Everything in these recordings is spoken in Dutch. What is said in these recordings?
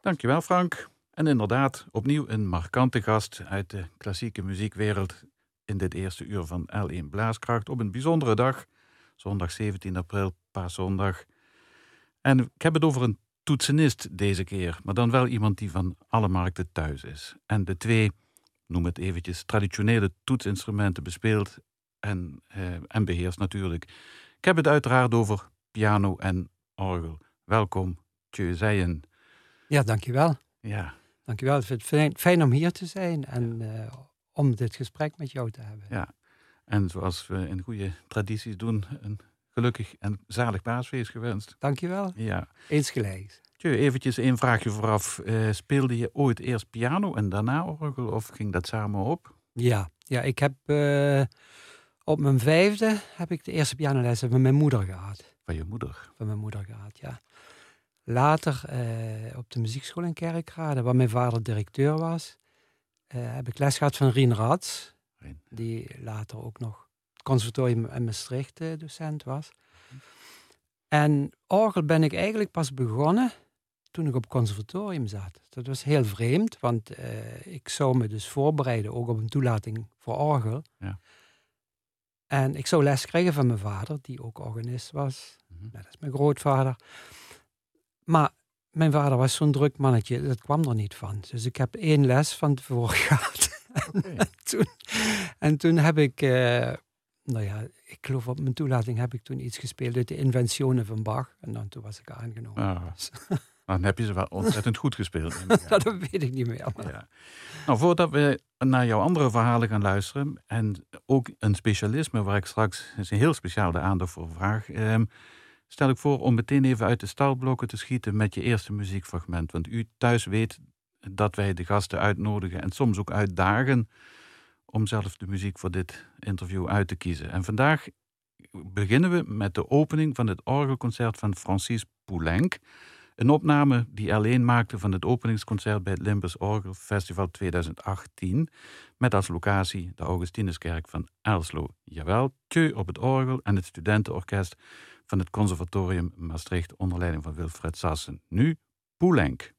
Dankjewel Frank. En inderdaad, opnieuw een markante gast uit de klassieke muziekwereld in dit eerste uur van L1 Blaaskracht op een bijzondere dag, zondag 17 april, paaszondag. En ik heb het over een toetsenist deze keer, maar dan wel iemand die van alle markten thuis is. En de twee, noem het eventjes, traditionele toetsinstrumenten bespeelt en, eh, en beheerst natuurlijk. Ik heb het uiteraard over piano en orgel. Welkom, Tjeu Zijen. Ja, dankjewel. Ja. Dankjewel. Ik vind het fijn, fijn om hier te zijn en uh, om dit gesprek met jou te hebben. Ja, en zoals we in goede tradities doen, een gelukkig en zalig paasfeest gewenst. Dankjewel. Ja. Eens gelijk. Tjeu, eventjes één vraagje vooraf. Uh, speelde je ooit eerst piano en daarna orgel of ging dat samen op? Ja, ja ik heb uh, op mijn vijfde heb ik de eerste pianolessen van mijn moeder gehad. Van je moeder? Van mijn moeder gehad, ja. Later uh, op de muziekschool in Kerkrade, waar mijn vader directeur was, uh, heb ik les gehad van Rien Rats. Rien. Die later ook nog conservatorium in Maastricht uh, docent was. En orgel ben ik eigenlijk pas begonnen toen ik op conservatorium zat. Dat was heel vreemd, want ik zou me dus voorbereiden ook op een toelating voor orgel. Ja. En ik zou les krijgen van mijn vader, die ook organist was. Mm -hmm. Dat is mijn grootvader. Maar mijn vader was zo'n druk mannetje, dat kwam er niet van. Dus ik heb één les van tevoren gehad. Okay. en, toen, en toen heb ik, uh, nou ja, ik geloof op mijn toelating heb ik toen iets gespeeld uit de Inventionen van Bach. En dan toen was ik aangenomen. Ah. Dan heb je ze wel ontzettend goed gespeeld. dat weet ik niet meer. Ja. Nou, voordat we naar jouw andere verhalen gaan luisteren, en ook een specialisme waar ik straks een heel speciaal de aandacht voor vraag, eh, stel ik voor om meteen even uit de startblokken te schieten met je eerste muziekfragment. Want u thuis weet dat wij de gasten uitnodigen en soms ook uitdagen om zelf de muziek voor dit interview uit te kiezen. En vandaag beginnen we met de opening van het orgelconcert van Francis Poulenc. Een opname die alleen maakte van het openingsconcert bij het Limburgs Orgel Festival 2018. Met als locatie de Augustinuskerk van Elslo. Jawel, Tjeu op het orgel en het studentenorkest van het Conservatorium Maastricht onder leiding van Wilfred Sassen. Nu Poulenc.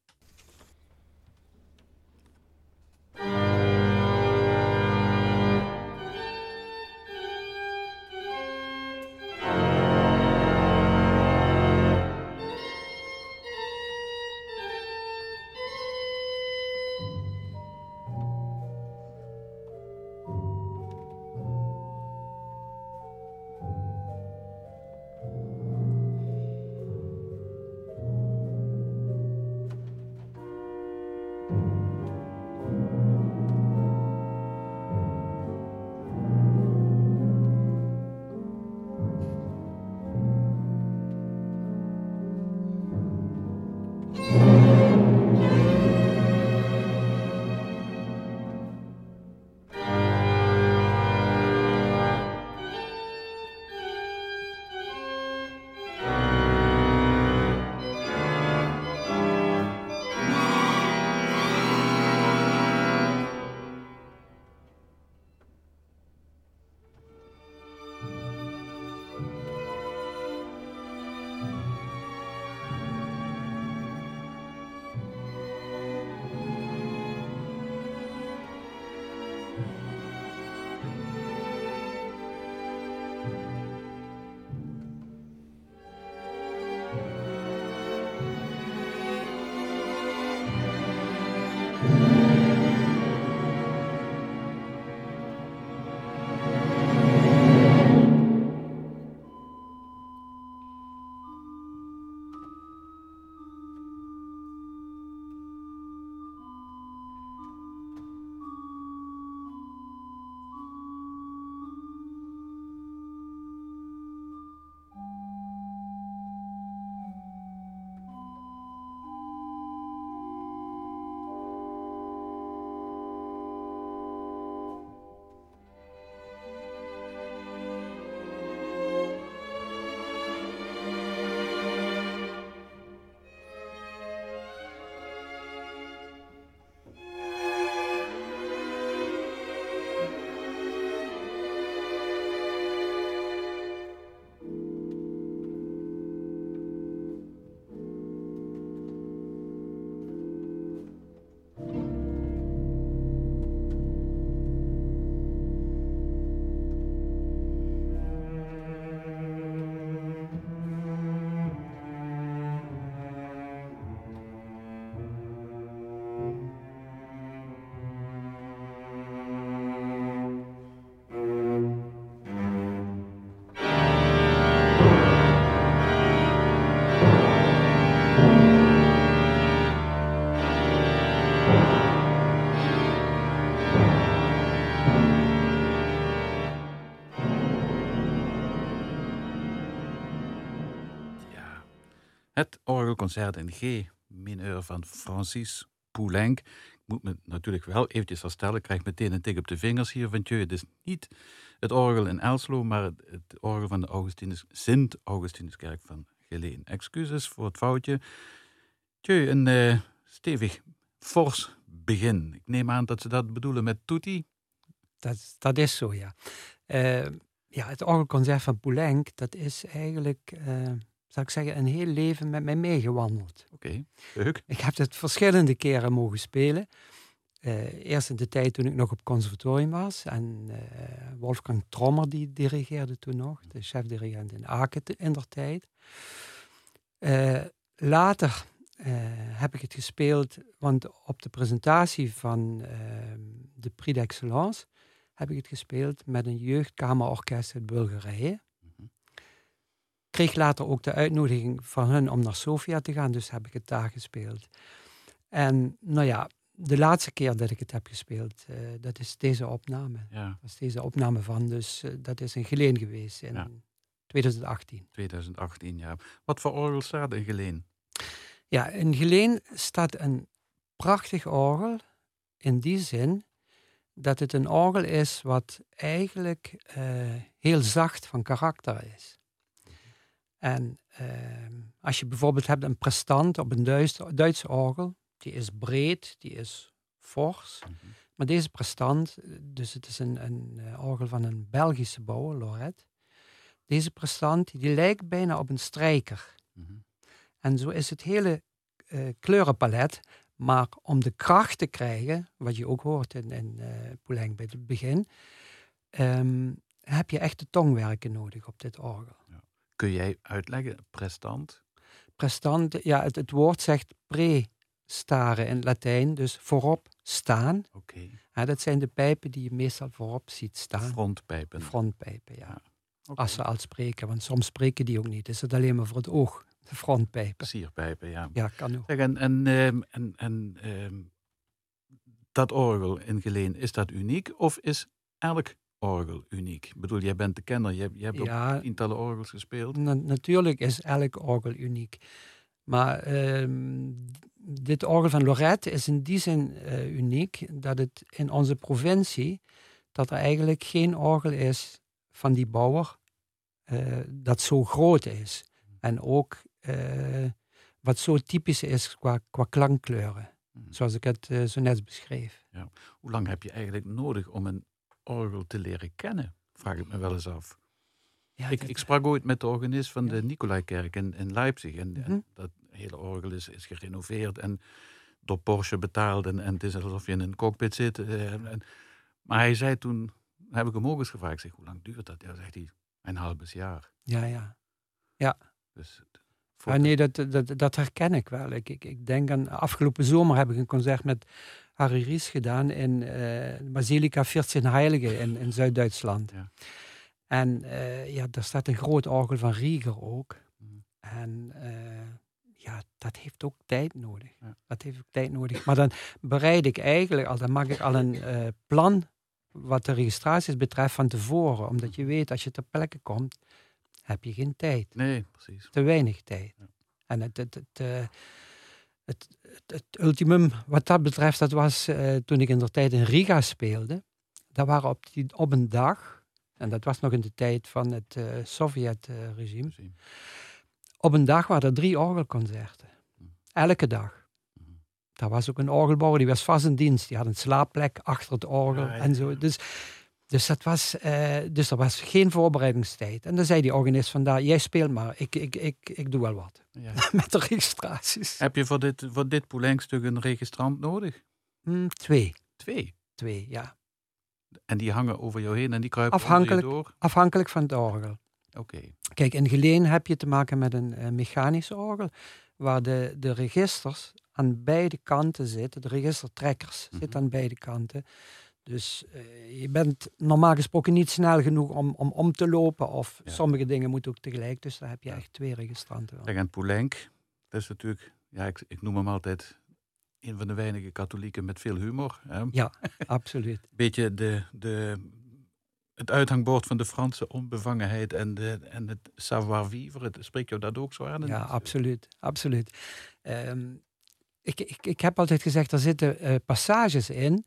Concert in G mineur van Francis Poulenc. Ik moet me natuurlijk wel eventjes herstellen. Ik krijg meteen een tik op de vingers hier van. Het is niet het orgel in Elslo, maar het, orgel van de Augustinus, Sint-Augustinuskerk van Geleen. Excuses voor het foutje. Tjeu, een uh, stevig, fors begin. Ik neem aan dat ze dat bedoelen met tutti. Dat, dat is zo, ja. Uh, ja, het orgelconcert van Poulenc, dat is eigenlijk... Uh, zou ik zeggen, een heel leven met mij meegewandeld. Oké, leuk. Ik heb het verschillende keren mogen spelen. Uh, eerst in de tijd toen ik nog op conservatorium was. En uh, Wolfgang Trommer die dirigeerde toen nog, de chef-dirigent in Aken in der tijd. Uh, later heb ik het gespeeld, want op de presentatie van ehm, de Prix d'Excellence heb ik het gespeeld met een jeugdkamerorkest uit Bulgarije kreeg later ook de uitnodiging van hun om naar Sofia te gaan, dus heb ik het daar gespeeld. En nou ja, de laatste keer dat ik het heb gespeeld, uh, dat is deze opname. Ja. Dat is deze opname van, dus uh, dat is in Geleen geweest in ja. 2018. 2018, ja. Wat voor orgel staat in Geleen? Ja, in Geleen staat een prachtig orgel in die zin dat het een orgel is wat eigenlijk uh, heel zacht van karakter is. En uh, als je bijvoorbeeld hebt een prestant op een Duits, Duitse orgel, die is breed, die is fors. Mm -hmm. Maar deze prestant, dus het is een, een uh, orgel van een Belgische bouwer, Loret. Deze prestant, die lijkt bijna op een strijker. Mm -hmm. En zo is het hele uh, kleurenpalet. Maar om de kracht te krijgen, wat je ook hoort in, in uh, Poulenc bij het begin, um, heb je echt de tongwerken nodig op dit orgel. Kun jij uitleggen, prestant? Prestant, ja, het, het woord zegt pre-staren in Latijn, dus voorop staan. Oké. Ja, dat zijn de pijpen die je meestal voorop ziet staan. Frontpijpen. Frontpijpen, ja. ja. Okay. Als ze al spreken, want soms spreken die ook niet. Is het alleen maar voor het oog, de frontpijpen. Sierpijpen, ja. Ja, kan ook. Zeg, en en, um, en, en um, dat orgel in Geleen, is dat uniek of is elk orgel uniek? Ik bedoel, jij bent de kenner, je, je hebt ja, ook tientallen orgels gespeeld. Na natuurlijk is elk orgel uniek. Maar um, dit orgel van Lorette is in die zin uh, uniek dat het in onze provincie, dat er eigenlijk geen orgel is van die bouwer uh, dat zo groot is. En ook uh, wat zo typisch is qua, qua klankkleuren. Hmm. Zoals ik het zo net beschreef. Ja. Hoe lang heb je eigenlijk nodig om een orgel te leren kennen? Vraag ik me wel eens af. Ja, ik, ik, sprak ooit met de organist van de Nicolaikerk in, in Leipzig. En, mm -hmm. en, dat hele orgel is, is gerenoveerd en door Porsche betaald. En, en het is alsof je in een cockpit zit. Uh, en, maar hij zei toen, heb ik hem ook eens gevraagd, ik zeg, hoe lang duurt dat? Ja, zegt hij, een half jaar. Ja, ja. Ja. Dus, ah, nee, dat, dat, dat herken ik wel. Ik, ik, ik denk aan afgelopen zomer heb ik een concert met Harry Ries gedaan in uh, Basilica 14 Heilige in, in Zuid-Duitsland. Ja. En uh, ja, daar staat een groot orgel van Rieger ook. Mm. En uh, ja, dat heeft ook tijd nodig. Ja. Dat heeft ook tijd nodig. Maar dan bereid ik eigenlijk al, dan maak ik al een plan wat de registraties betreft van tevoren. Omdat je weet, als je ter plekke komt, heb je geen tijd. Nee, precies. Te weinig tijd. Ja. En het, het, het, het, het, ultimum wat dat betreft, dat was uh, toen ik in de tijd in Riga speelde. Dat waren op, die, op een dag, en dat was nog in de tijd van het uh, Sovjet-regime. Uh, op een dag waren er drie orgelconcerten. Hm. Elke dag. Hm. Daar was ook een orgelbouwer, die was vast in dienst. Die had een slaapplek achter het orgel ja, ja, en zo. Dus dus, dat was, uh, dus er was geen voorbereidingstijd. En dan zei die organist vandaar, jij speelt maar, ik, ik, ik, ik doe wel wat. Ja. Met de registraties. Heb je voor dit, voor dit Poulenc-stuk een registrant nodig? Mm, twee. Twee? Twee, ja. En die hangen over jou heen en die kruipen afhankelijk, door? Afhankelijk van het orgel. Oké. Kijk, in Geleen heb je te maken met een uh, mechanisch orgel, waar de, de registers aan beide kanten zitten. De registertrekkers mm -hmm. zitten aan beide kanten. Dus uh, je bent normaal gesproken niet snel genoeg om om, om te lopen. Of ja. sommige dingen moeten ook tegelijk. Dus daar heb je ja. echt twee registranten. Zeg, en Poulenc, dat is natuurlijk, ja, ik, ik noem hem altijd een van de weinige katholieken met veel humor. Hè? Ja, absoluut. Beetje de, de, het uithangbord van de Franse onbevangenheid en, de, en het savoir-vivre. Spreek je dat ook zo aan? Ja, absoluut. absoluut. Ehm, ik, ik, ik heb altijd gezegd, er zitten uh, passages in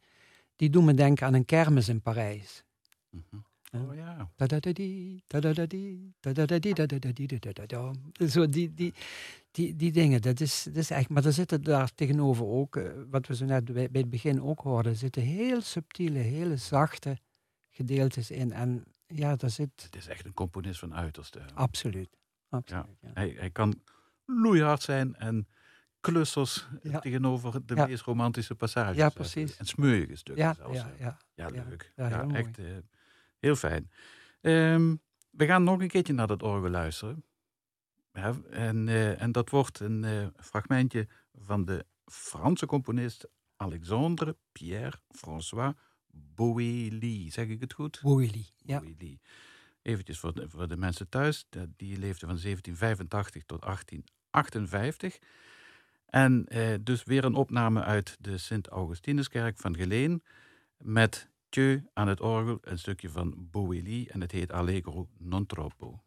die doen me denken aan een kermis in Parijs. Oh ja. Zo die, die, die, die dingen, dat is, dat is echt. Maar er zitten daar tegenover ook, uh, wat we zo net bij, bij het begin ook hoorden, zitten heel subtiele, hele zachte gedeeltes in. En ja, daar zit. Het is echt een componist van uiterste. Absoluut. Absoluut ja. Hij, hij kan loeihard zijn en klussers tegenover de meest romantische passages. Ja, precies. En smeuïge stukken ja, zelfs. Ja, ja, ja, leuk. Ja, echt uh, heel fijn. Um, we gaan nog een keertje naar dat orgel luisteren. Ja, en, uh, en dat wordt een uh, fragmentje van de Franse componist Alexandre Pierre François Boély. Zeg ik het goed? Boély, ja. Boély. Eventjes voor de, voor de mensen thuis. Die leefde van 1785 tot 1858. En eh, dus weer een opname uit de Sint-Augustinuskerk van Geleen. Met Thieu aan het orgel, een stukje van Boély. En het heet Allegro non troppo.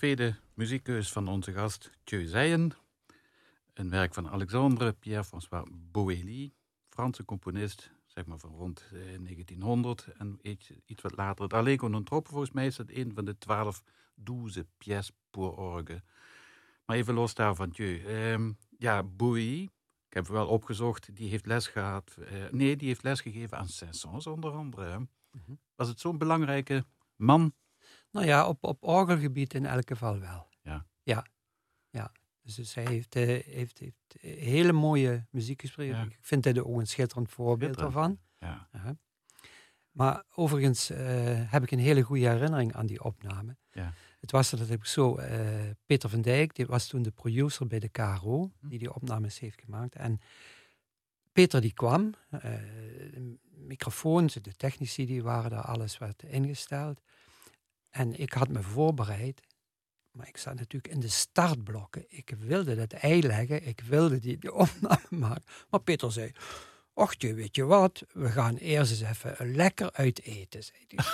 Tweede muziekkeus van onze gast, Thieu Zeyen. Een werk van Alexandre Pierre-François Boély, Franse componist, zeg maar van rond eh, 1900 en iets, iets wat later. Het Allegro non troppo, volgens mij is dat een van de twaalf douze pièces pour orgue. Maar even los daarvan, Thieu. Ehm, ja, Boély, ik heb wel opgezocht, die heeft les gehad. eh, nee, die heeft les gegeven aan Saint-Saëns onder andere. Mhm. Was het zo'n belangrijke man? Nou ja, op, op orgelgebied in elk geval wel. Ja. Ja. ja. Dus, dus hij heeft, eh, heeft, heeft hele mooie muziek geschreven. Ja. Ik vind dit ook een schitterend voorbeeld daarvan. Ja. Ja. Maar overigens eh, heb ik een hele goede herinnering aan die opname. Ja. Het was dat ik zo, eh, Peter van Dijk, die was toen de producer bij de KRO, Hm. die die opnames heeft gemaakt. En Peter die kwam, eh, de microfoons, de technici, die waren daar, alles werd ingesteld. En ik had me voorbereid, maar ik zat natuurlijk in de startblokken. Ik wilde dat ei leggen, ik wilde die, die opname maken. Maar Peter zei, och je, weet je wat, we gaan eerst eens even lekker uit eten, zei hij.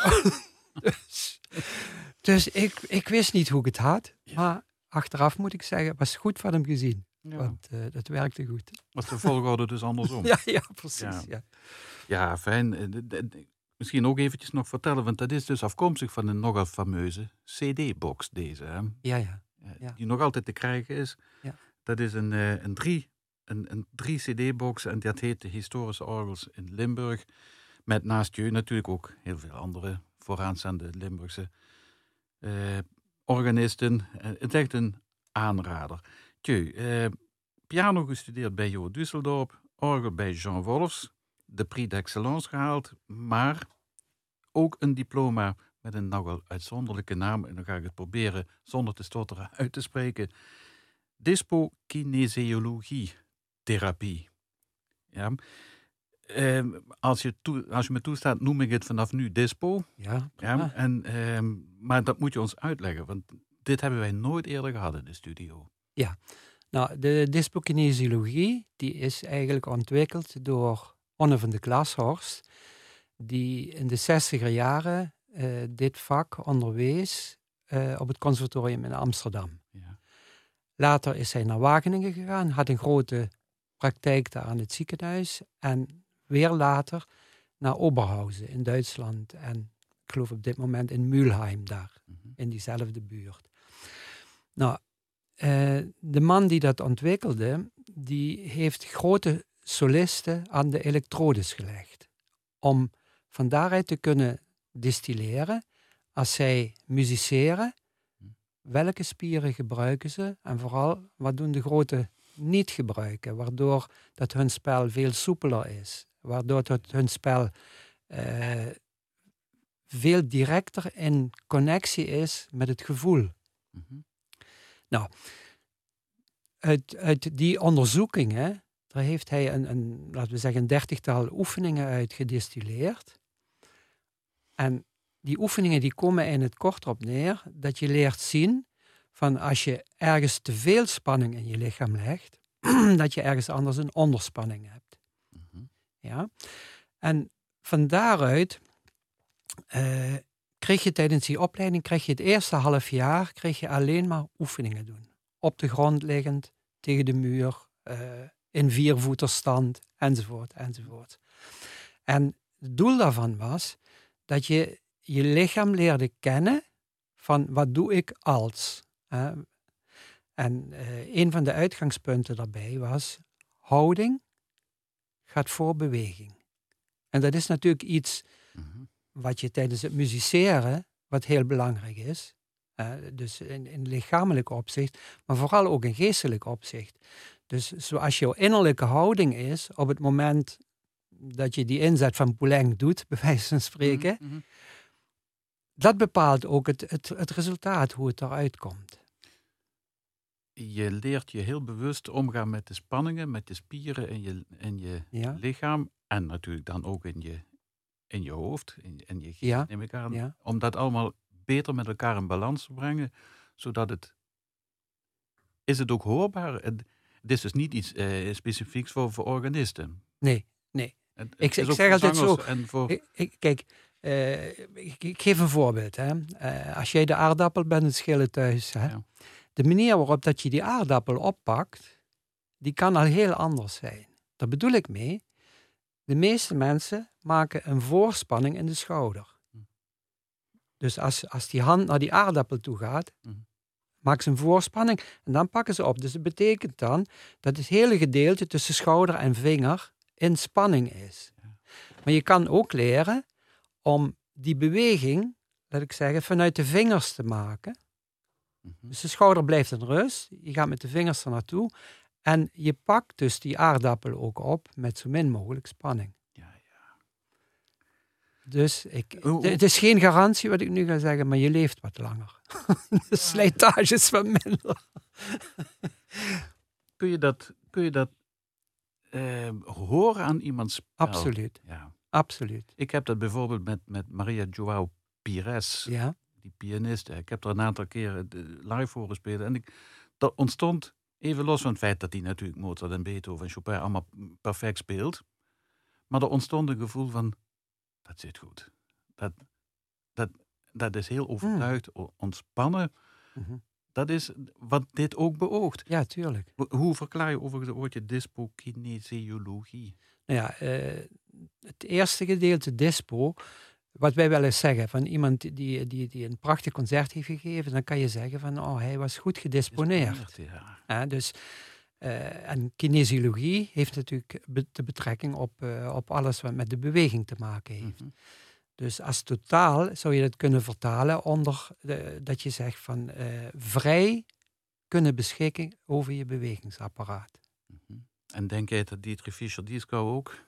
dus dus ik, ik wist niet hoe ik het had, maar achteraf moet ik zeggen, het was goed van hem gezien. Ja. Want eh, dat werkte goed. Was de volgorde dus andersom? Ja, ja, precies. Ja. Ja. Ja, fijn. Misschien ook eventjes nog vertellen, want dat is dus afkomstig van een nogal fameuze CD-box deze, hè? Ja, ja. Eh, Ja. die nog altijd te krijgen is. Ja. Dat is een, eh, een drie, een, een drie CD-box en dat heet de Historische Orgels in Limburg. Met naast je natuurlijk ook heel veel andere vooraanstaande Limburgse eh, organisten. Het is echt een aanrader. Tjeu, eh, piano gestudeerd bij Jo Düsseldorp, orgel bij Jean Wolfs, de Prix d'Excellence gehaald, maar ook een diploma met een nogal uitzonderlijke naam. En dan ga ik het proberen zonder te stotteren uit te spreken. Dispokinesiologie therapie. Ja. Ehm, als, je toe- als je me toestaat, noem ik het vanaf nu Dispo. Ja, Ja, en, ehm, maar dat moet je ons uitleggen, want dit hebben wij nooit eerder gehad in de studio. Nou, de dyspokinesiologie die is eigenlijk ontwikkeld door Onne van de Glashorst, die in de zestiger jaren eh, dit vak onderwees eh, op het conservatorium in Amsterdam. Ja. Later is hij naar Wageningen gegaan, had een grote praktijk daar aan het ziekenhuis en weer later naar Oberhausen in Duitsland en ik geloof op dit moment in Mülheim daar Mhm. in diezelfde buurt. Nou, eh, de man die dat ontwikkelde, die heeft grote solisten aan de elektrodes gelegd. Om van daaruit te kunnen distilleren, als zij musiceren, welke spieren gebruiken ze en vooral wat doen de grote niet gebruiken, waardoor dat hun spel veel soepeler is, waardoor dat hun spel eh, veel directer in connectie is met het gevoel. Mhm. Uit, uit die onderzoekingen, daar heeft hij een, een, laten we zeggen, een dertigtal oefeningen uit gedistilleerd. En die oefeningen die komen in het kort op neer dat je leert zien van als je ergens te veel spanning in je lichaam legt, dat je ergens anders een onderspanning hebt. Mhm. Ja? En van daaruit eh, kreeg je tijdens die opleiding, kreeg je het eerste half jaar, kreeg je alleen maar oefeningen doen. Op de grond liggend, tegen de muur, eh, in viervoeterstand, enzovoort, enzovoort. En het doel daarvan was dat je je lichaam leerde kennen van wat doe ik als. hè. en eh, een van de uitgangspunten daarbij was houding gaat voor beweging. En dat is natuurlijk iets Mhm. wat je tijdens het musiceren, wat heel belangrijk is. dus in, in lichamelijk opzicht, maar vooral ook in geestelijk opzicht. Dus zoals jouw innerlijke houding is op het moment dat je die inzet van Poulenc doet, bij wijze van spreken, Mhm. dat bepaalt ook het, het, het resultaat, hoe het eruit komt. Je leert je heel bewust omgaan met de spanningen, met de spieren in je, in je Ja, lichaam en natuurlijk dan ook in je, in je hoofd, in, in je geest, Ja, neem ik aan. ja. Om dat allemaal beter met elkaar in balans te brengen, zodat het... Is het ook hoorbaar? Het, het is dus niet iets eh, specifieks voor, voor organisten. nee, nee. Het, Ik- het ik zeg altijd voor, Ik, ik- kijk, ik, ik geef een voorbeeld. Hè. Eh, als jij de aardappel bent het schillen thuis, hè, Ja. de manier waarop dat je die aardappel oppakt, die kan al heel anders zijn. Daar bedoel ik mee. De meeste mensen maken een voorspanning in de schouder. Hm. Dus als, als die hand naar die aardappel toe gaat, Hm. Maken ze een voorspanning en dan pakken ze op. Dus dat betekent dan dat het hele gedeelte tussen schouder en vinger in spanning is. Maar je kan ook leren om die beweging, laat ik zeggen, vanuit de vingers te maken. Mhm. Dus de schouder blijft in rust. Je gaat met de vingers er naartoe. En je pakt dus die aardappel ook op met zo min mogelijk spanning. Dus ik, het is geen garantie wat ik nu ga zeggen, maar je leeft wat langer. de slijtage is wat minder. Kun je dat, kun je dat eh, horen aan iemands spel? Absoluut, Ja. absoluut. Ik heb dat bijvoorbeeld met, met Maria Joao Pires, Ja, die pianist. Ik heb er een aantal keren eh, live voor gespeeld. En ik, dat ontstond, even los van het feit dat hij natuurlijk Mozart en Beethoven en Chopin allemaal perfect speelt. Maar er ontstond een gevoel van, dat zit goed. Dat, dat, dat is heel overtuigd, o- ontspannen. Mhm. Dat is wat dit ook beoogt. ja tuurlijk. Ho- Hoe verklaar je overigens het woordje dyspokinesiologie? Nou ja, eh, het eerste gedeelte dispo, wat wij wel eens zeggen van iemand die, die, die een prachtig concert heeft gegeven, dan kan je zeggen van oh, hij was goed gedisponeerd. Ja. Dus, eh, en kinesiologie heeft natuurlijk be- de betrekking op, eh, op alles wat met de beweging te maken heeft. Mhm. Dus als totaal zou je dat kunnen vertalen onder de- dat je zegt van eh, vrij kunnen beschikken over je bewegingsapparaat. Mhm. En denk jij dat Dietrich Fischer-Dieskau ook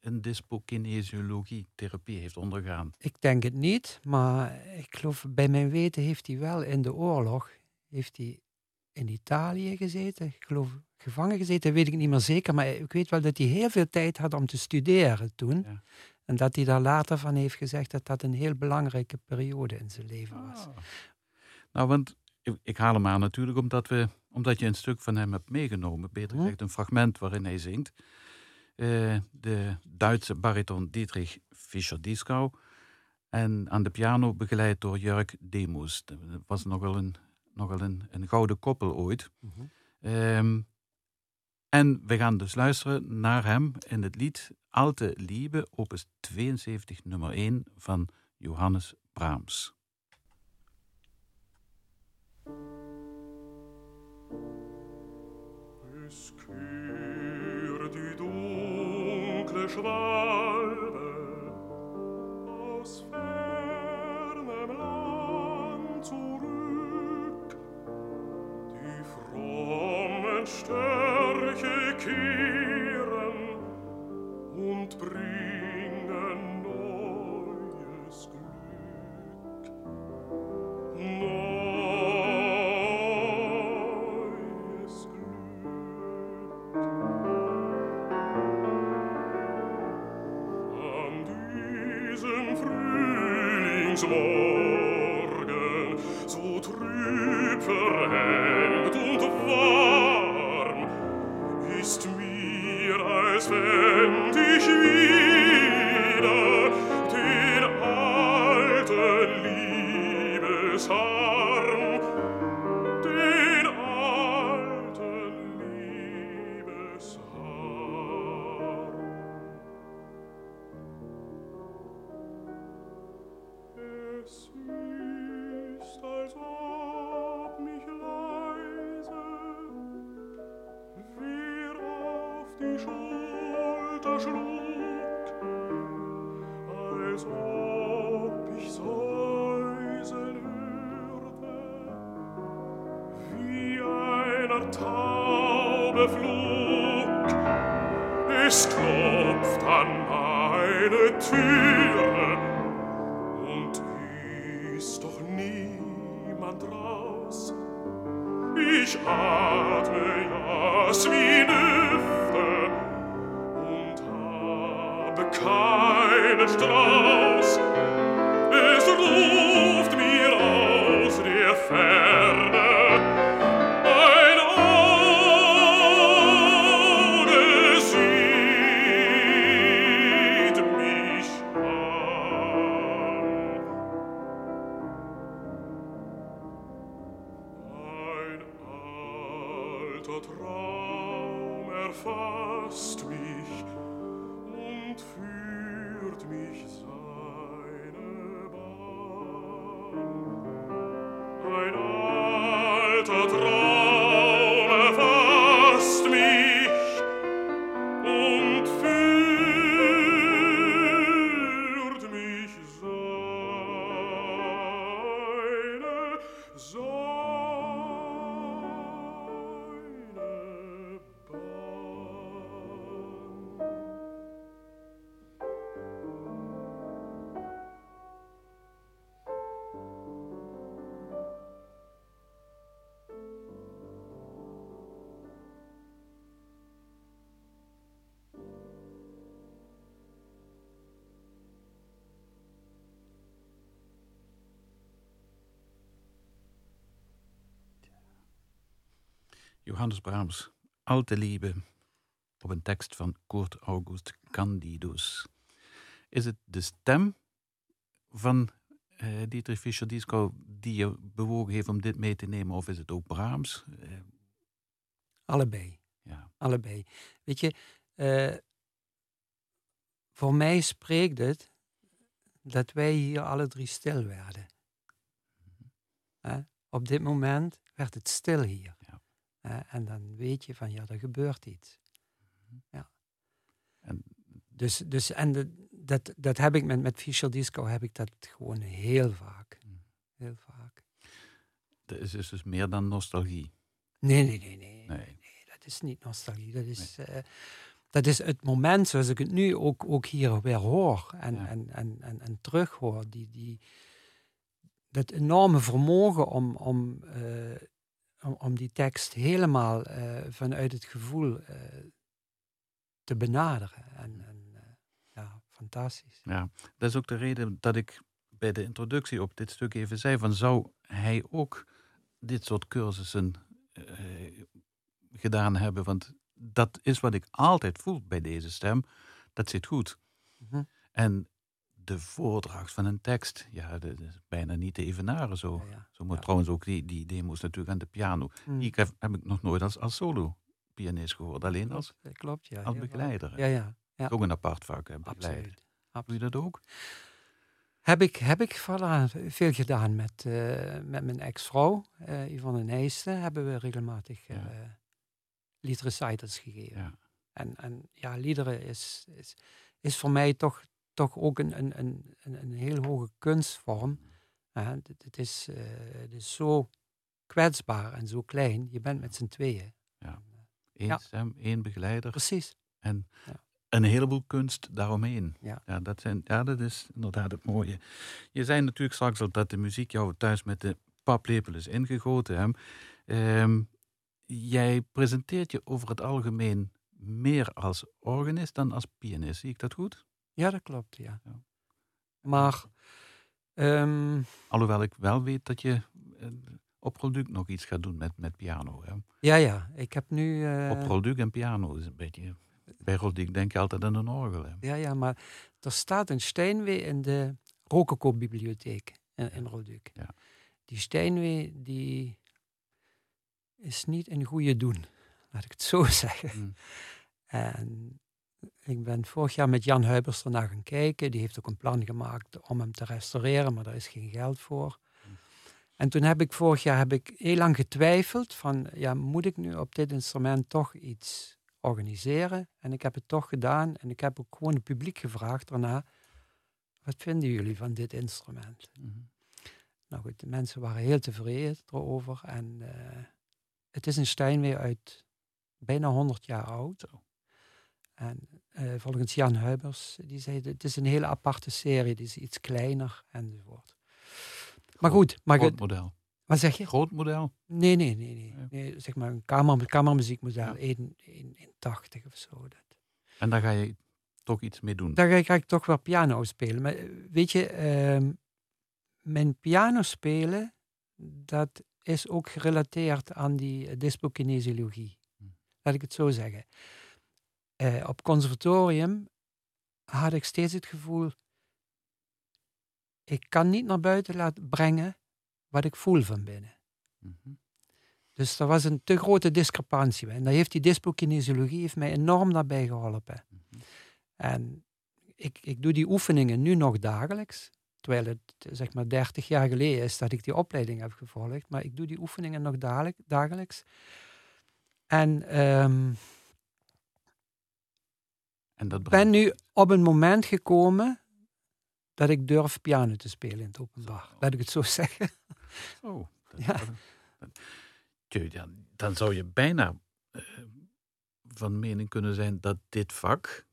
een dyspokinesiologie-therapie heeft ondergaan? Ik denk het niet, maar ik geloof bij mijn weten heeft hij wel in de oorlog heeft hij in Italië gezeten. Ik geloof gevangen gezeten, weet ik niet meer zeker, maar ik weet wel dat hij heel veel tijd had om te studeren toen. Ja. En dat hij daar later van heeft gezegd dat dat een heel belangrijke periode in zijn leven was. Ah. Nou, want ik, ik haal hem aan natuurlijk omdat, we, omdat je een stuk van hem hebt meegenomen. Beter Mhm. gezegd, een fragment waarin hij zingt. Eh, de Duitse bariton Dietrich Fischer-Dieskau. En aan de piano begeleid door Jörg Demus. Dat was nogal een, nogal een, een gouden koppel ooit. Mhm. Ehm, en we gaan dus luisteren naar hem in het lied Alte Liebe, opus 72, nummer 1 van Johannes Brahms. Die dunkle Schwalbe aus Stärke kehren und bringen. draus ich atme ja Johannes Brahms, Alte Liebe, op een tekst van Kurt August Candidus. Is het de stem van uh, Dietrich Fischer-Dieskau die je bewogen heeft om dit mee te nemen, of is het ook Brahms? Uh, Allebei. Ja. Allebei. Weet je, uh, voor mij spreekt het dat wij hier alle drie stil werden. Op dit moment werd het stil hier. En dan weet je van ja, er gebeurt iets. Ja. En, dus, dus en de, dat, dat heb ik met, met Fischer Disco heb ik dat gewoon heel vaak. Mm. Heel vaak. Dat is dus, dus meer dan nostalgie. Nee, nee, nee, nee. nee. dat is niet nostalgie. Dat is, uh, dat is het moment zoals ik het nu ook, ook hier weer hoor en, ja. en, en, en, en terughoor. Die, die, dat enorme vermogen om, om, uh, om, om, die tekst helemaal uh, vanuit het gevoel te benaderen. En, en ja, fantastisch. Ja, dat is ook de reden dat ik bij de introductie op dit stuk even zei: van zou hij ook dit soort cursussen gedaan hebben? Want dat is wat ik altijd voel bij deze stem. Dat zit goed. Mm En de voordracht van een tekst, ja, dat is bijna niet te evenaren zo. Ja, ja. Zo moet trouwens ook die, die demo's natuurlijk aan de piano. Mm. Die heb, heb, ik nog nooit als, als solo-pianist gehoord, alleen als, Klopt, ja, als begeleider. Ja, ja, ja. Ook een apart vak, hè, begeleiden. Doe je dat ook? Heb ik, heb ik voilà, veel gedaan met, uh, met mijn ex-vrouw, uh, Yvonne Nijsten. Hebben we regelmatig uh, liedrecitals gegeven. Ja. En, en ja, liederen is, is, is voor mij toch, toch ook een, een, een, een heel hoge kunstvorm. Ja, het, het, is, uh, het is zo kwetsbaar en zo klein. Je bent met z'n tweeën. Ja. Eén ja. stem, één begeleider. Precies. En ja. een heleboel kunst daaromheen. Ja. Ja, dat zijn, ja, dat is inderdaad het mooie. Je zei natuurlijk straks al dat de muziek jou thuis met de paplepel is ingegoten. Hè? Um, jij presenteert je over het algemeen meer als organist dan als pianist. Zie ik dat goed? Ja, dat klopt, ja. ja. Maar... Um, Alhoewel ik wel weet dat je uh, op product nog iets gaat doen met, met piano. Hè? Ja, ja. Ik heb nu... Uh... Op product en piano is een beetje... Bij Roduk denk je altijd aan een orgel. Hè? Ja, ja, maar er staat een Steinway in de Rococo-bibliotheek in, in. Ja. Die Steinway, die is niet een goede doen, laat ik het zo zeggen. Mm. En ik ben vorig jaar met Jan Huibers ernaar gaan kijken. Die heeft ook een plan gemaakt om hem te restaureren, maar daar is geen geld voor. En toen heb ik vorig jaar heb ik heel lang getwijfeld van, ja, moet ik nu op dit instrument toch iets organiseren? En ik heb het toch gedaan en ik heb ook gewoon het publiek gevraagd daarna, wat vinden jullie van dit instrument? Mm. Nou goed, de mensen waren heel tevreden erover en uh, het is een Steinway uit bijna 100 jaar oud. En uh, volgens Jan Huibers, die zei het is een hele aparte serie, die is iets kleiner enzovoort. Maar goed. Maar groot model. Wat zeg je? Groot model? Nee, nee, nee. nee. nee zeg maar een kamer, kamermuziekmodel, ja. 1,80 of zo. Dat. En daar ga je toch iets mee doen? Daar ga ik, ga ik toch wel piano spelen. Maar eh, weet je, uh, mijn piano spelen, dat is ook gerelateerd aan die dyspokinesiologie. Hm. Laat ik het zo zeggen. Uh, op conservatorium had ik steeds het gevoel, ik kan niet naar buiten laten brengen wat ik voel van binnen. Mm -hmm. Dus er was een te grote discrepantie. En daar heeft die dyspokinesiologie heeft mij enorm daarbij geholpen. Mm -hmm. En ik, ik doe die oefeningen nu nog dagelijks. Terwijl het zeg maar 30 jaar geleden is dat ik die opleiding heb gevolgd. Maar ik doe die oefeningen nog dagelijks. En, um, en dat ben nu op een moment gekomen dat ik durf piano te spelen in het openbaar. Laat ik het zo zeggen. Oh, ja. Dan, dan zou je bijna uh, van mening kunnen zijn dat dit vak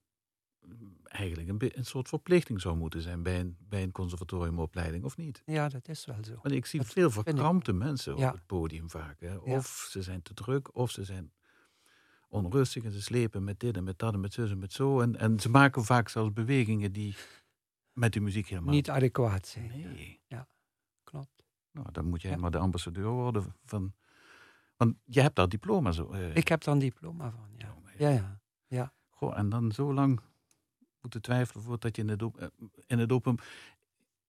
eigenlijk een, een, soort verplichting zou moeten zijn bij een, bij een conservatoriumopleiding, of niet? Ja, dat is wel zo. Want ik zie veel verkrampte mensen op het podium vaak. Hè. Of ze zijn te druk, of ze zijn onrustig en ze slepen met dit en met dat en met zus en met zo. En, en ze maken vaak zelfs bewegingen die met die muziek helemaal... Niet adequaat zijn. Nee. Ja, klopt. Nou, dan moet jij maar de ambassadeur worden van Want je hebt daar diploma zo. eh, Ik heb daar een diploma van, ja. ja. Ja, ja. Goh, en dan zo lang moeten twijfelen voordat je in het, op- eh, in het open,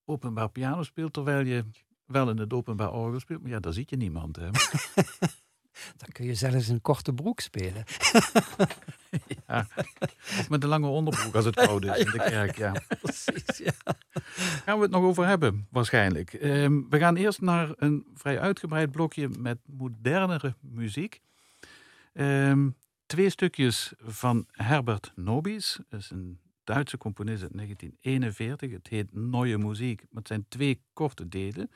openbaar piano speelt, terwijl je wel in het openbaar orgel speelt. Maar ja, daar ziet je niemand. Hè? Dan kun je zelfs een korte broek spelen. ja. Of met een lange onderbroek als het koud is in de kerk. Ja. Precies, ja. Gaan we het nog over hebben, waarschijnlijk. Ehm, we gaan eerst naar een vrij uitgebreid blokje met modernere muziek. Ehm, twee stukjes van Herbert Nobis. Dat is een Duitse componist uit 1941. Het heet Neue Muziek, maar het zijn twee korte delen.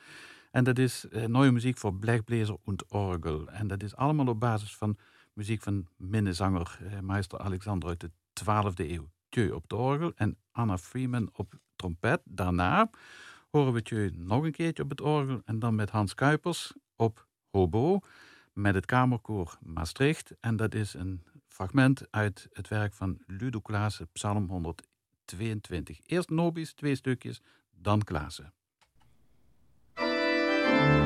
En dat is eh, Neue Muziek voor Blechbläser en Orgel. En dat is allemaal op basis van muziek van minnezanger meester Alexander uit de 12e eeuw. Tjeu op de orgel en Anna Freeman op trompet. Daarna horen we Tjeu nog een keertje op het orgel en dan met Hans Kuipers op hobo met het kamerkoor Maastricht. En dat is een fragment uit het werk van Ludo Klaassen, Psalm 122. Eerst Nobis, twee stukjes, dan Klaassen. thank you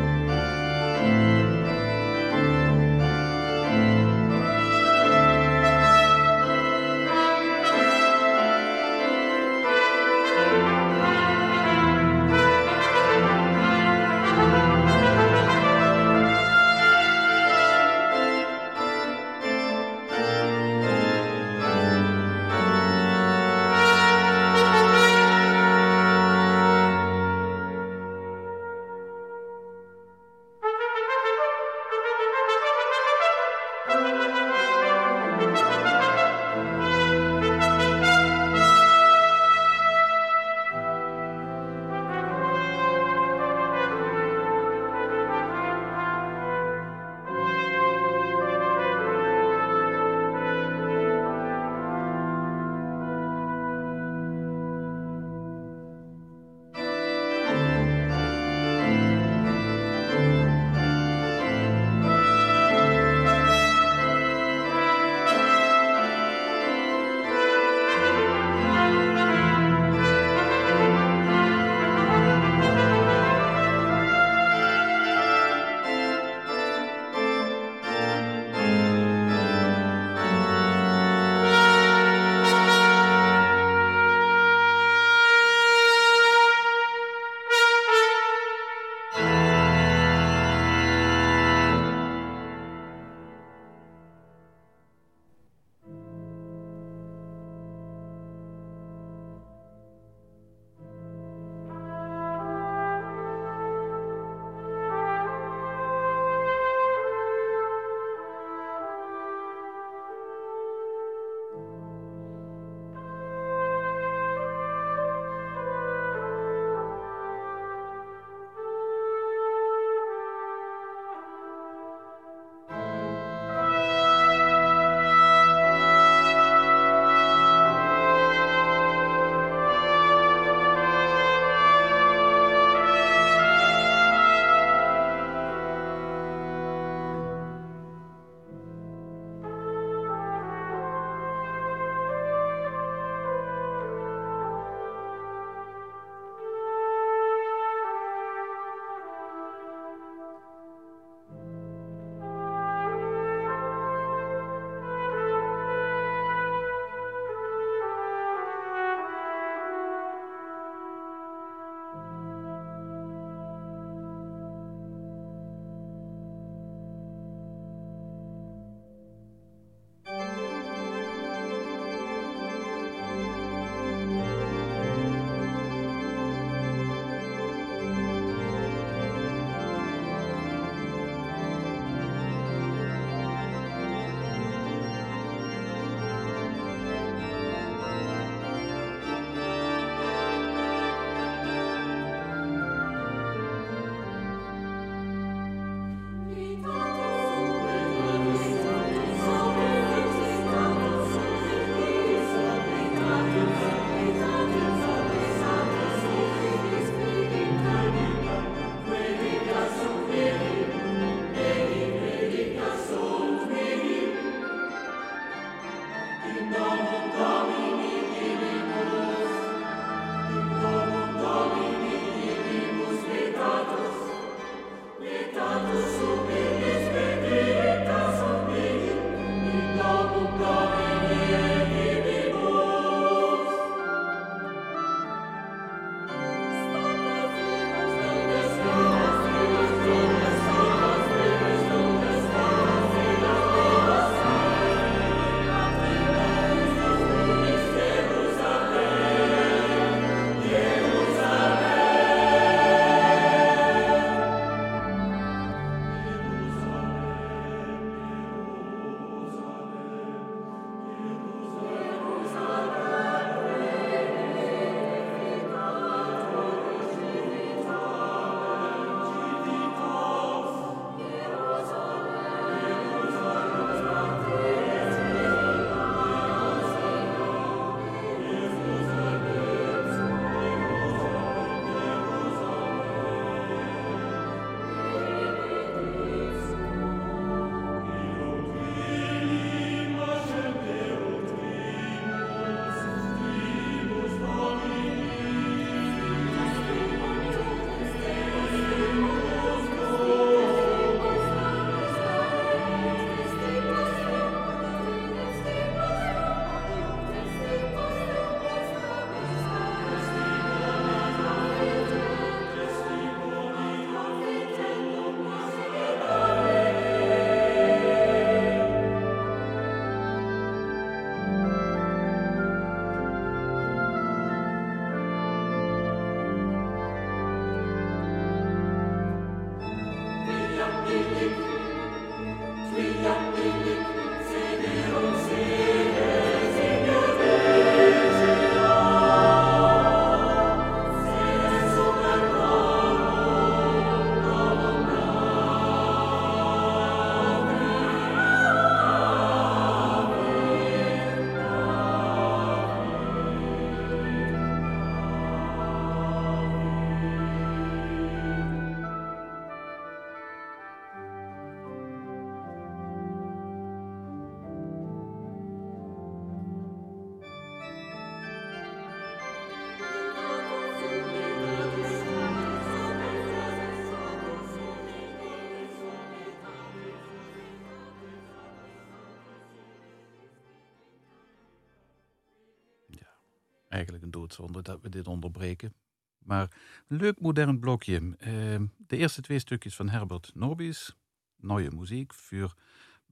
doodzonde dat we dit onderbreken. Maar een leuk modern blokje. Ehm, de eerste twee stukjes van Herbert Nobis, Neue Muziek, voor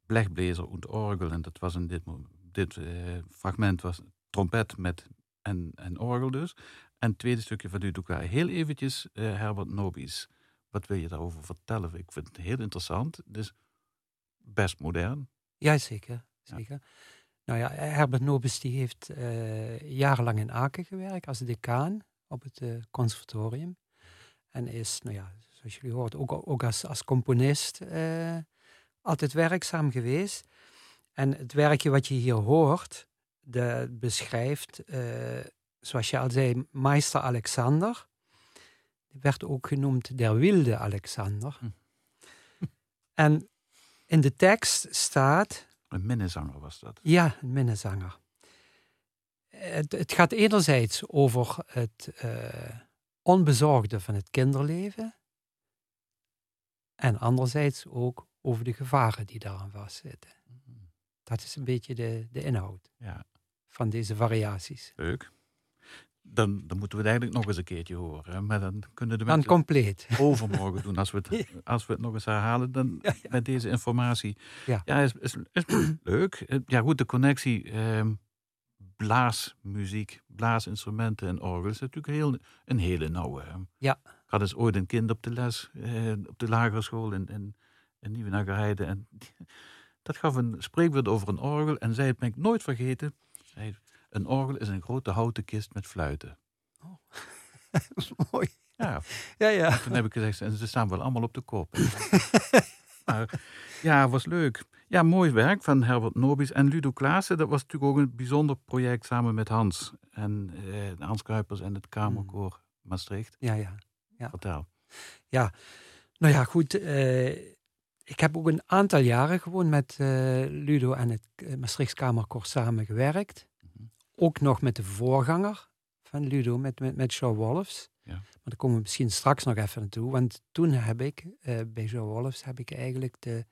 Blechblazer en Orgel. En dat was in dit, dit eh, fragment was trompet met en, en orgel dus. En het tweede stukje van Duduka. Heel eventjes eh, Herbert Nobis. Wat wil je daarover vertellen? Ik vind het heel interessant. Dus best modern. Ja, zeker. zeker. Nou ja, Herbert Nobis die heeft eh, jarenlang in Aken gewerkt als decaan op het uh, conservatorium. En is, nou ja, zoals jullie hoort, ook, ook als, als componist uh, altijd werkzaam geweest. En het werkje wat je hier hoort, de, beschrijft, zoals je al zei, Meister Alexander. Die werd ook genoemd der wilde Alexander. Hm. En in de tekst staat een minnezanger was dat? Ja, een minnezanger. Het, het gaat enerzijds over het uh, onbezorgde van het kinderleven. En anderzijds ook over de gevaren die daaraan vastzitten. Mhm. Dat is een beetje de, de inhoud ja. van deze variaties. Leuk. Dan, dan moeten we het eigenlijk nog eens een keertje horen. Maar dan kunnen de mensen dan compleet. overmorgen doen. Als we het, als we het nog eens herhalen dan met deze informatie. Ja, ja is, is, is leuk. Ja goed, de connectie eh, blaasmuziek, blaasinstrumenten en orgel is natuurlijk heel, een hele nauwe. Ja. Ik had eens ooit een kind op de les, eh, op de lagere school in, in, in. En dat gaf een spreekwoord over een orgel. En zij het ben ik nooit vergeten. Zij, een orgel is een grote houten kist met fluiten. Oh, dat is mooi. Ja. ja, ja. toen heb ik gezegd, en ze staan wel allemaal op de kop. maar ja, was leuk. Ja, mooi werk van Herbert Nobis en Ludo Klaassen. Dat was natuurlijk ook een bijzonder project samen met Hans. En eh, Hans Kuipers en het Kamerkoor mm. Maastricht. Ja, ja. ja. Vertel. Ja, nou ja, goed. Uh, ik heb ook een aantal jaren gewoon met uh, Ludo en het Maastrichts Kamerkoor samengewerkt ook nog met de voorganger van Ludo, met, met, met Joe Wolfs. Ja. Maar daar komen we misschien straks nog even naartoe. Want toen heb ik, uh, bij Joe Wolfs, heb ik eigenlijk de,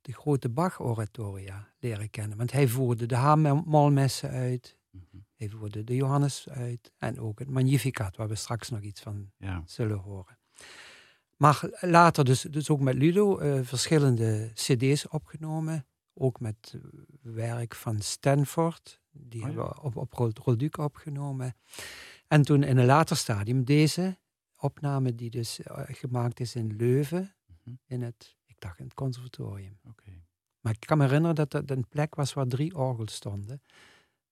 de grote Bach-oratoria leren kennen. Want hij voerde de Hamelmessen uit. Mm -hmm. Hij voerde de Johannes uit. En ook het Magnificat, waar we straks nog iets van ja. zullen horen. Maar later dus, dus ook met Ludo uh, verschillende cd's opgenomen. Ook met werk van Stanford, die oh hebben we op, op Rolduc opgenomen. En toen in een later stadium deze opname die dus uh, gemaakt is in Leuven, mm in het, ik dacht in het conservatorium. Okay. Maar ik kan me herinneren dat dat een plek was waar drie orgels stonden.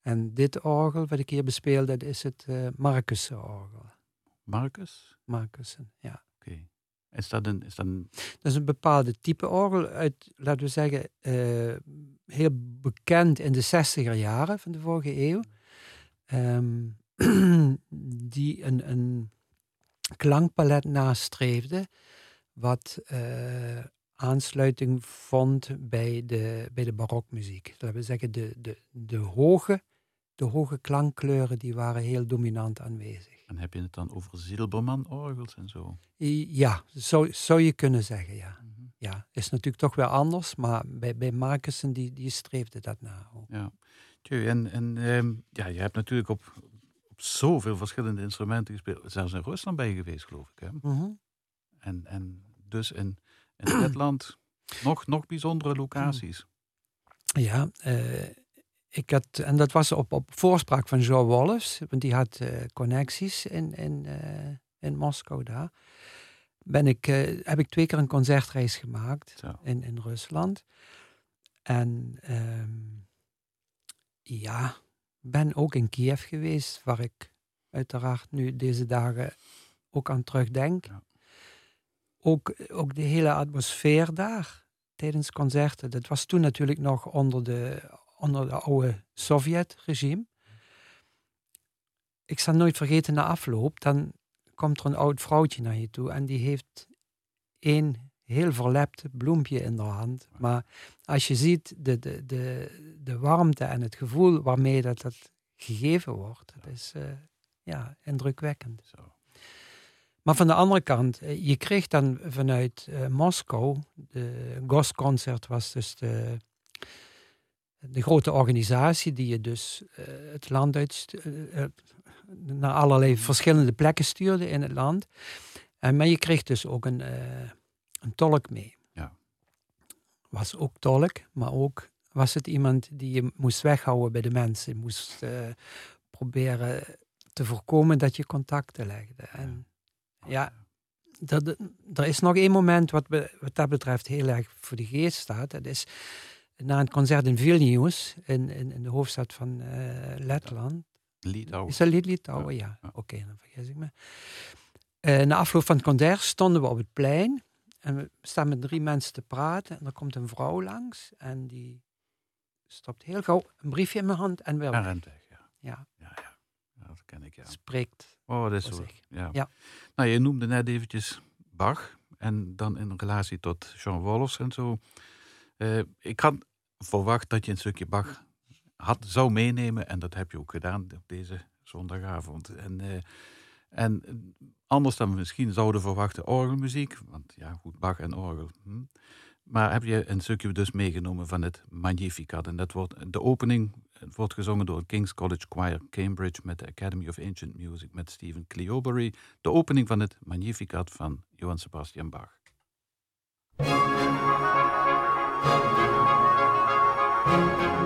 En dit orgel wat ik hier bespeelde, dat is het uh, Marcussen-orgel. Marcus? Marcussen, ja. Oké. Is dat een... Is dat, een... dat is een bepaalde type orgel uit, laten we zeggen, uh, heel bekend in de zestiger jaren van de vorige eeuw. Um, die een, klankpalet nastreefde, wat uh, aansluiting vond bij de, bij de barokmuziek. Dat wil zeggen, de, de, de, hoge, de hoge klankkleuren die waren heel dominant aanwezig. En heb je het dan over Zilberman-orgels en zo? Ja, zou, zou je kunnen zeggen, ja. Mm -hmm. Ja, is natuurlijk toch weer anders, maar bij, bij Marcussen die, die streefde dat na. Ook. Ja, en, en um, ja, je hebt natuurlijk op, op zoveel verschillende instrumenten gespeeld. Zelfs in Rusland ben je geweest, geloof ik. Hè? Mm -hmm. en, en dus in, in Letland nog, nog bijzondere locaties. Ja, uh, ik had, en dat was op, op voorspraak van Joe Wallace, want die had uh, connecties in, in, uh, in Moskou daar. Ben ik, uh, heb ik twee keer een concertreis gemaakt in, in Rusland. En um, ja, ben ook in Kiev geweest, waar ik uiteraard nu deze dagen ook aan terugdenk. Ja. Ook, ook de hele atmosfeer daar tijdens concerten. Dat was toen natuurlijk nog onder de onder de oude Sovjet-regime. Ik zal nooit vergeten, na afloop, dan komt er een oud vrouwtje naar je toe en die heeft één heel verlept bloempje in de hand. Maar als je ziet de, de, de, de warmte en het gevoel waarmee dat, dat gegeven wordt, dat is uh, ja, indrukwekkend. Zo. Maar van de andere kant, eh, je kreeg dan vanuit uh, Moskou, de Gosconcert was dus de de grote organisatie die je dus uh, het land uit, uh, naar allerlei verschillende plekken stuurde in het land. En, maar je kreeg dus ook een, eh, een tolk mee. Ja. Was ook tolk, maar ook was het iemand die je moest weghouden bij de mensen. Je moest eh, proberen te voorkomen dat je contacten legde. En ja, dat, er is nog één moment wat, be, wat dat betreft heel erg voor de geest staat. Dat is na een concert in Vilnius, in, in, in de hoofdstad van uh, Letland. Litouwen. Is dat Litouwen? Ja. ja. Oké, dan vergis ik me. Uh, na afloop van het concert stonden we op het plein. En we staan met drie mensen te praten. En er komt een vrouw langs. En die stopt heel gauw een briefje in mijn hand en weer En rent weg, ja. Ja. Ja, ja. ja dat ken ik, ja. Spreekt. Oh, dat is zo. Ja. Ja. Nou, je noemde net eventjes Bach. En dan in relatie tot Jean Wolfs en zo. Eh, ik had verwacht dat je een stukje Bach had, zou meenemen. En dat heb je ook gedaan op deze zondagavond. En, eh, en anders dan we misschien zouden verwachten orgelmuziek. Want ja, goed, Bach en orgel. Hm. Maar heb je een stukje dus meegenomen van het Magnificat. En dat wordt de opening wordt gezongen door King's College Choir Cambridge met de Academy of Ancient Music met Stephen Cleobury. De opening van het Magnificat van Johann Sebastian Bach. Met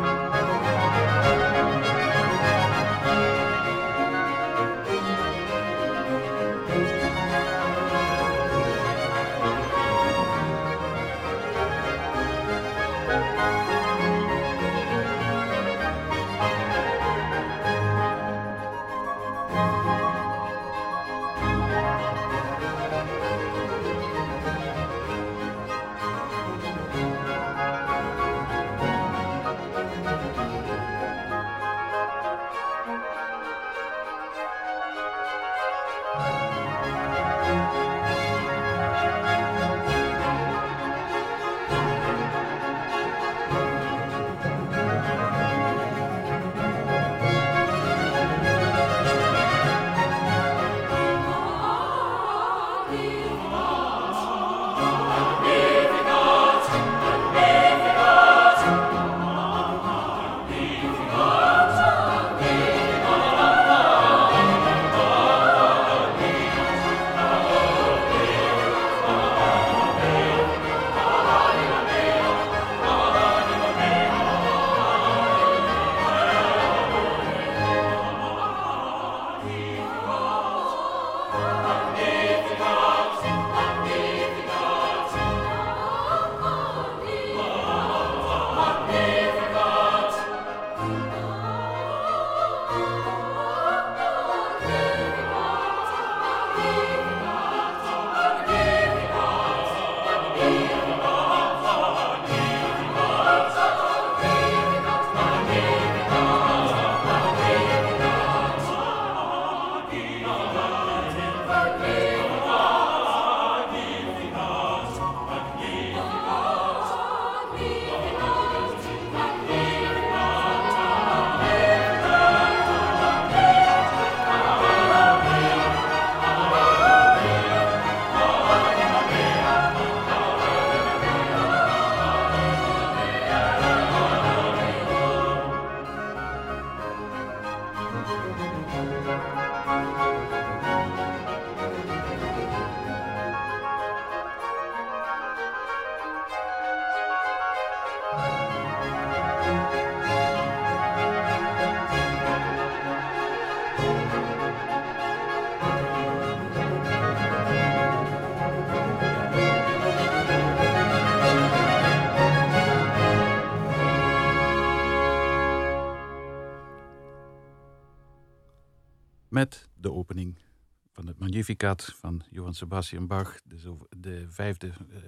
Magnificat van Johann Sebastian Bach. De, de vijfde eh,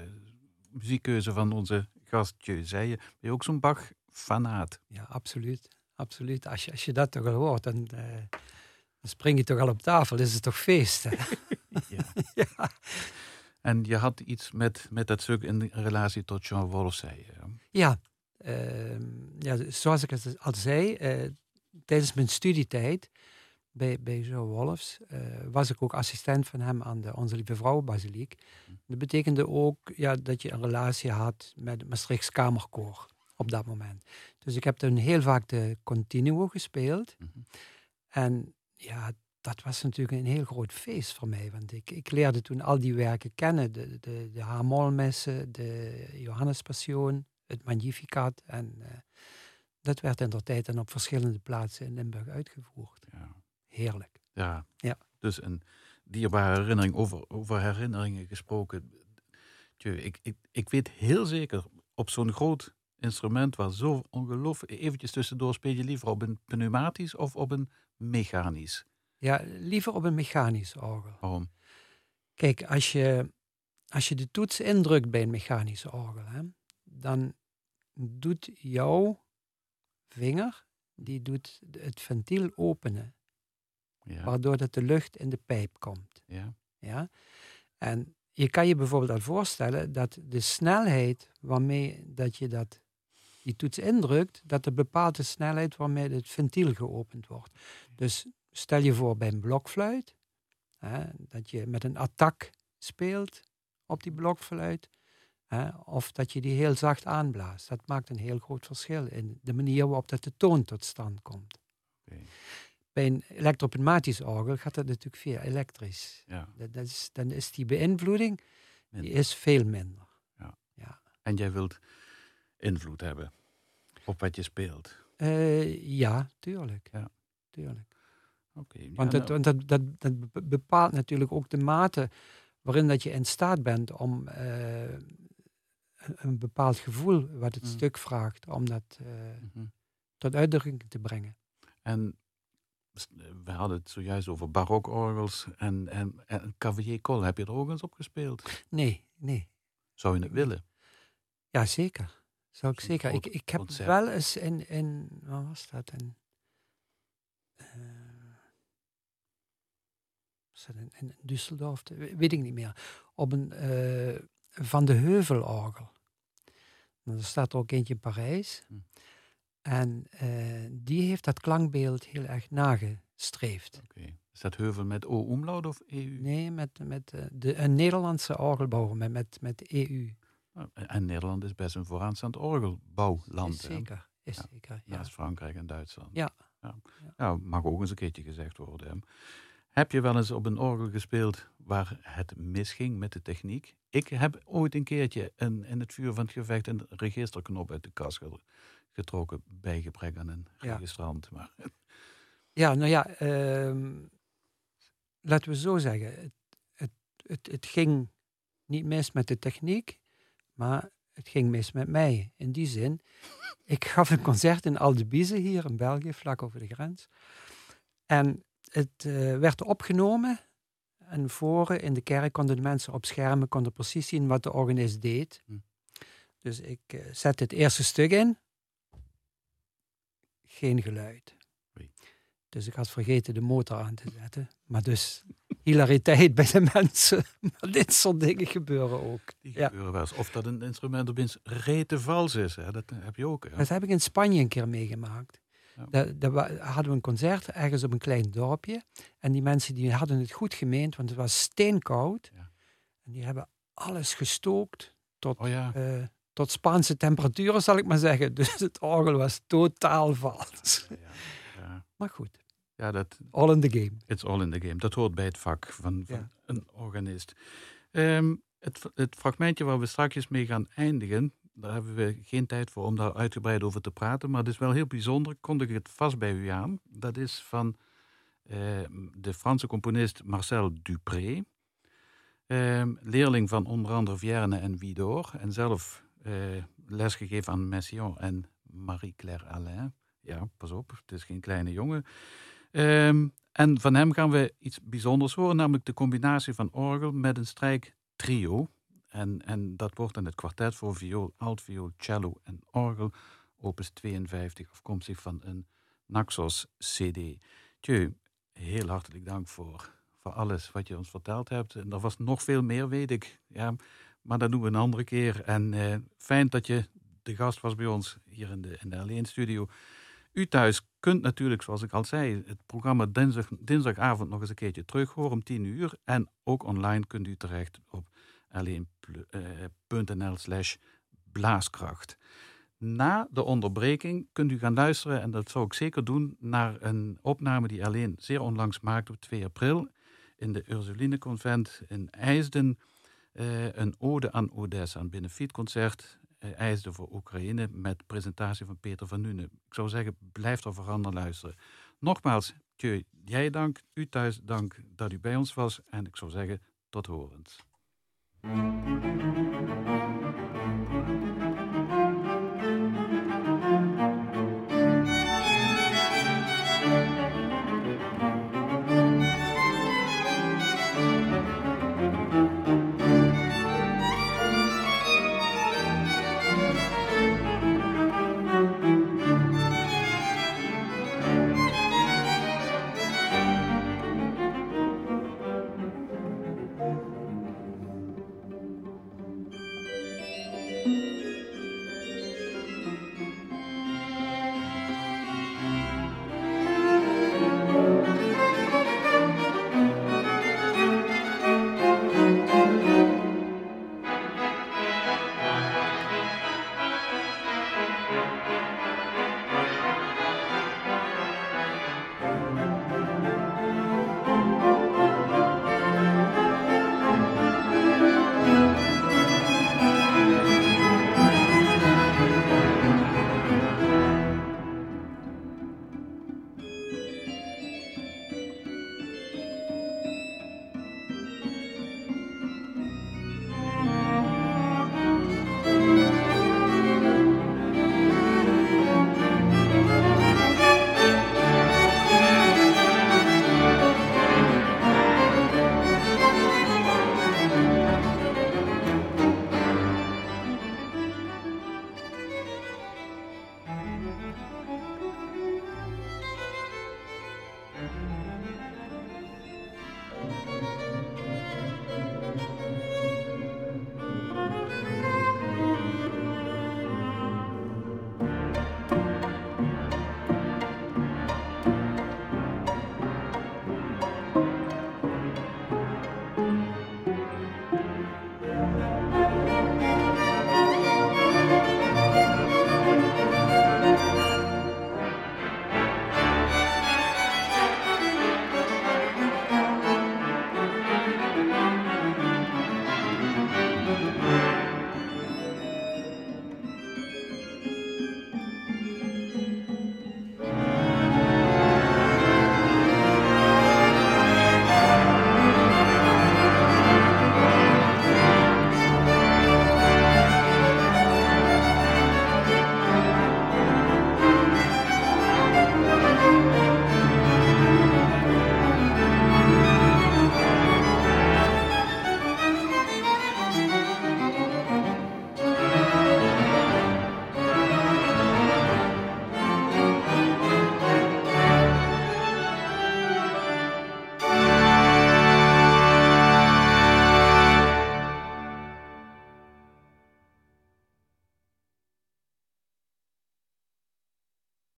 muziekkeuze van onze gastje. Zei je, ben je ook zo'n Bach-fanaat? Ja, absoluut. absoluut. Als, je, als je dat toch al hoort, dan, eh, dan spring je toch al op tafel. Is het toch feest? hè? Ja. ja. En je had iets met, met dat stuk in relatie tot Jean Wolf, zei je. Ja, ehm, ja, zoals ik het al zei, eh, tijdens mijn studietijd bij, bij Joe Wolfs eh, was ik ook assistent van hem aan de Onze Lieve Vrouw Basiliek. Dat betekende ook ja, dat je een relatie had met het Maastrichts Kamerkoor op dat moment. Dus ik heb toen heel vaak de Continuo gespeeld. Mhm. En ja, dat was natuurlijk een heel groot feest voor mij. Want ik, ik leerde toen al die werken kennen. De, de, de H-molmessen, de Johannespassion, het Magnificat. En uh, dat werd in der tijd dan op verschillende plaatsen in Limburg uitgevoerd. Ja. Heerlijk. Ja. ja. Dus een dierbare herinnering, over, over herinneringen gesproken. Tjö, ik, ik, ik weet heel zeker, op zo'n groot instrument waar zo ongelooflijk... Eventjes tussendoor speel je liever op een pneumatisch of op een mechanisch? Ja, liever op een mechanisch orgel. Waarom? Kijk, als je, als je de toets indrukt bij een mechanisch orgel, hè, dan doet jouw vinger, die doet het ventiel openen. Ja. Waardoor dat de lucht in de pijp komt. Ja. Ja? En je kan je bijvoorbeeld al voorstellen dat de snelheid waarmee dat je dat, die toets indrukt, dat de bepaalde snelheid waarmee het ventiel geopend wordt. Dus stel je voor bij een blokfluit, hè, dat je met een attack speelt op die blokfluit, hè, of dat je die heel zacht aanblaast. Dat maakt een heel groot verschil in de manier waarop dat de toon tot stand komt. Bij een elektropneumatisch orgel gaat dat natuurlijk via elektrisch. Ja. Dat, is, dan is die beïnvloeding die is veel minder. Ja. ja. En jij wilt invloed hebben op wat je speelt? Uh, ja, tuurlijk. Ja. tuurlijk. Okay, want, dat, want dat, dat, dat, bepaalt natuurlijk ook de mate waarin dat je in staat bent om uh, een, bepaald gevoel wat het mm. stuk vraagt, om dat uh, mm -hmm. tot uitdrukking te brengen. En we hadden het zojuist over barokorgels en, en, en Cavalier Col. Heb je er ook eens op gespeeld? Nee, nee. Zou je het willen? Ja, zeker. Zou ik zeker. Ik, ik heb wel eens in, in, wat was dat? In, uh, in, in Düsseldorf, weet ik niet meer. Op een uh, Van de Heuvelorgel. Er staat er ook eentje in Parijs. Hm. En uh, die heeft dat klankbeeld heel erg nagestreefd. Okay. Is dat Heuvel met O-umlaut of EU? Nee, met, met uh, de, een Nederlandse orgelbouwer met, met, met EU. Nou, en Nederland is best een vooraanstaand orgelbouwland. Is zeker, is ja. zeker. Ja. Naast Frankrijk en Duitsland. Ja. ja. ja. mag ook eens een keertje gezegd worden. Heb je wel eens op een orgel gespeeld waar het misging met de techniek? Ik heb ooit een keertje in, in het vuur van het gevecht een registerknop uit de kast getrokken bij gebrek aan een registrant. Maar... Ja, nou ja, uh, laten we zo zeggen. Het, het, het, het ging niet mis met de techniek, maar het ging mis met mij. In die zin, ik gaf een concert in Aldebize hier in België, vlak over de grens. En het uh, werd opgenomen. En voor in de kerk konden de mensen op schermen konden precies zien wat de organist deed. Hm. Dus ik uh, zette het eerste stuk in. Geen geluid. Dus ik had vergeten de motor aan te zetten. Maar dus hilariteit bij de mensen. Maar dit soort dingen gebeuren ook. Die gebeuren wel eens. Of dat een instrument opeens rete vals is. Hè? Dat heb je ook. Hè? Dat heb ik in Spanje een keer meegemaakt. Ja. Daar, hadden we een concert ergens op een klein dorpje. En die mensen die hadden het goed gemeend, want het was steenkoud. Ja. En die hebben alles gestookt tot, oh ja. uh, tot Spaanse temperaturen, zal ik maar zeggen. Dus het orgel was totaal vals. Maar goed. Ja, dat, all in the game. It's all in the game. Dat hoort bij het vak van, van een organist. Um, het, het, fragmentje waar we straks mee gaan eindigen, daar hebben we geen tijd voor om daar uitgebreid over te praten, maar het is wel heel bijzonder. Kondig ik het vast bij u aan. Dat is van uh, de Franse componist Marcel Dupré. Uh, leerling van onder andere Vierne en Widor. En zelf lesgegeven aan Messiaen en Marie-Claire Alain. Ja, pas op, het is geen kleine jongen. Um, en van hem gaan we iets bijzonders horen, namelijk de combinatie van orgel met een strijktrio. En, en dat wordt in het kwartet voor viool, altviool, cello en orgel, opus 52, afkomstig van een Naxos CD. Tjeu, heel hartelijk dank voor, voor alles wat je ons verteld hebt. En er was nog veel meer, weet ik. Ja, maar dat doen we een andere keer. En eh, fijn dat je de gast was bij ons hier in de, in de Alleen Studio. U thuis kunt natuurlijk, zoals ik al zei, het programma dinsdag, dinsdagavond nog eens een keertje terug horen om 10 uur. En ook online kunt u terecht op alleen.nl slash blaaskracht. na de onderbreking kunt u gaan luisteren, en dat zou ik zeker doen, naar een opname die alleen zeer onlangs maakte op 2 april in de Ursuline-convent in IJsden. Uh, een ode aan Odessa, een benefietconcert uh, IJsden voor Oekraïne met presentatie van Peter van Nuenen. Ik zou zeggen, blijf er vooral luisteren. Nogmaals, Tjeu, jij dank, u thuis dank dat u bij ons was en ik zou zeggen, tot horens.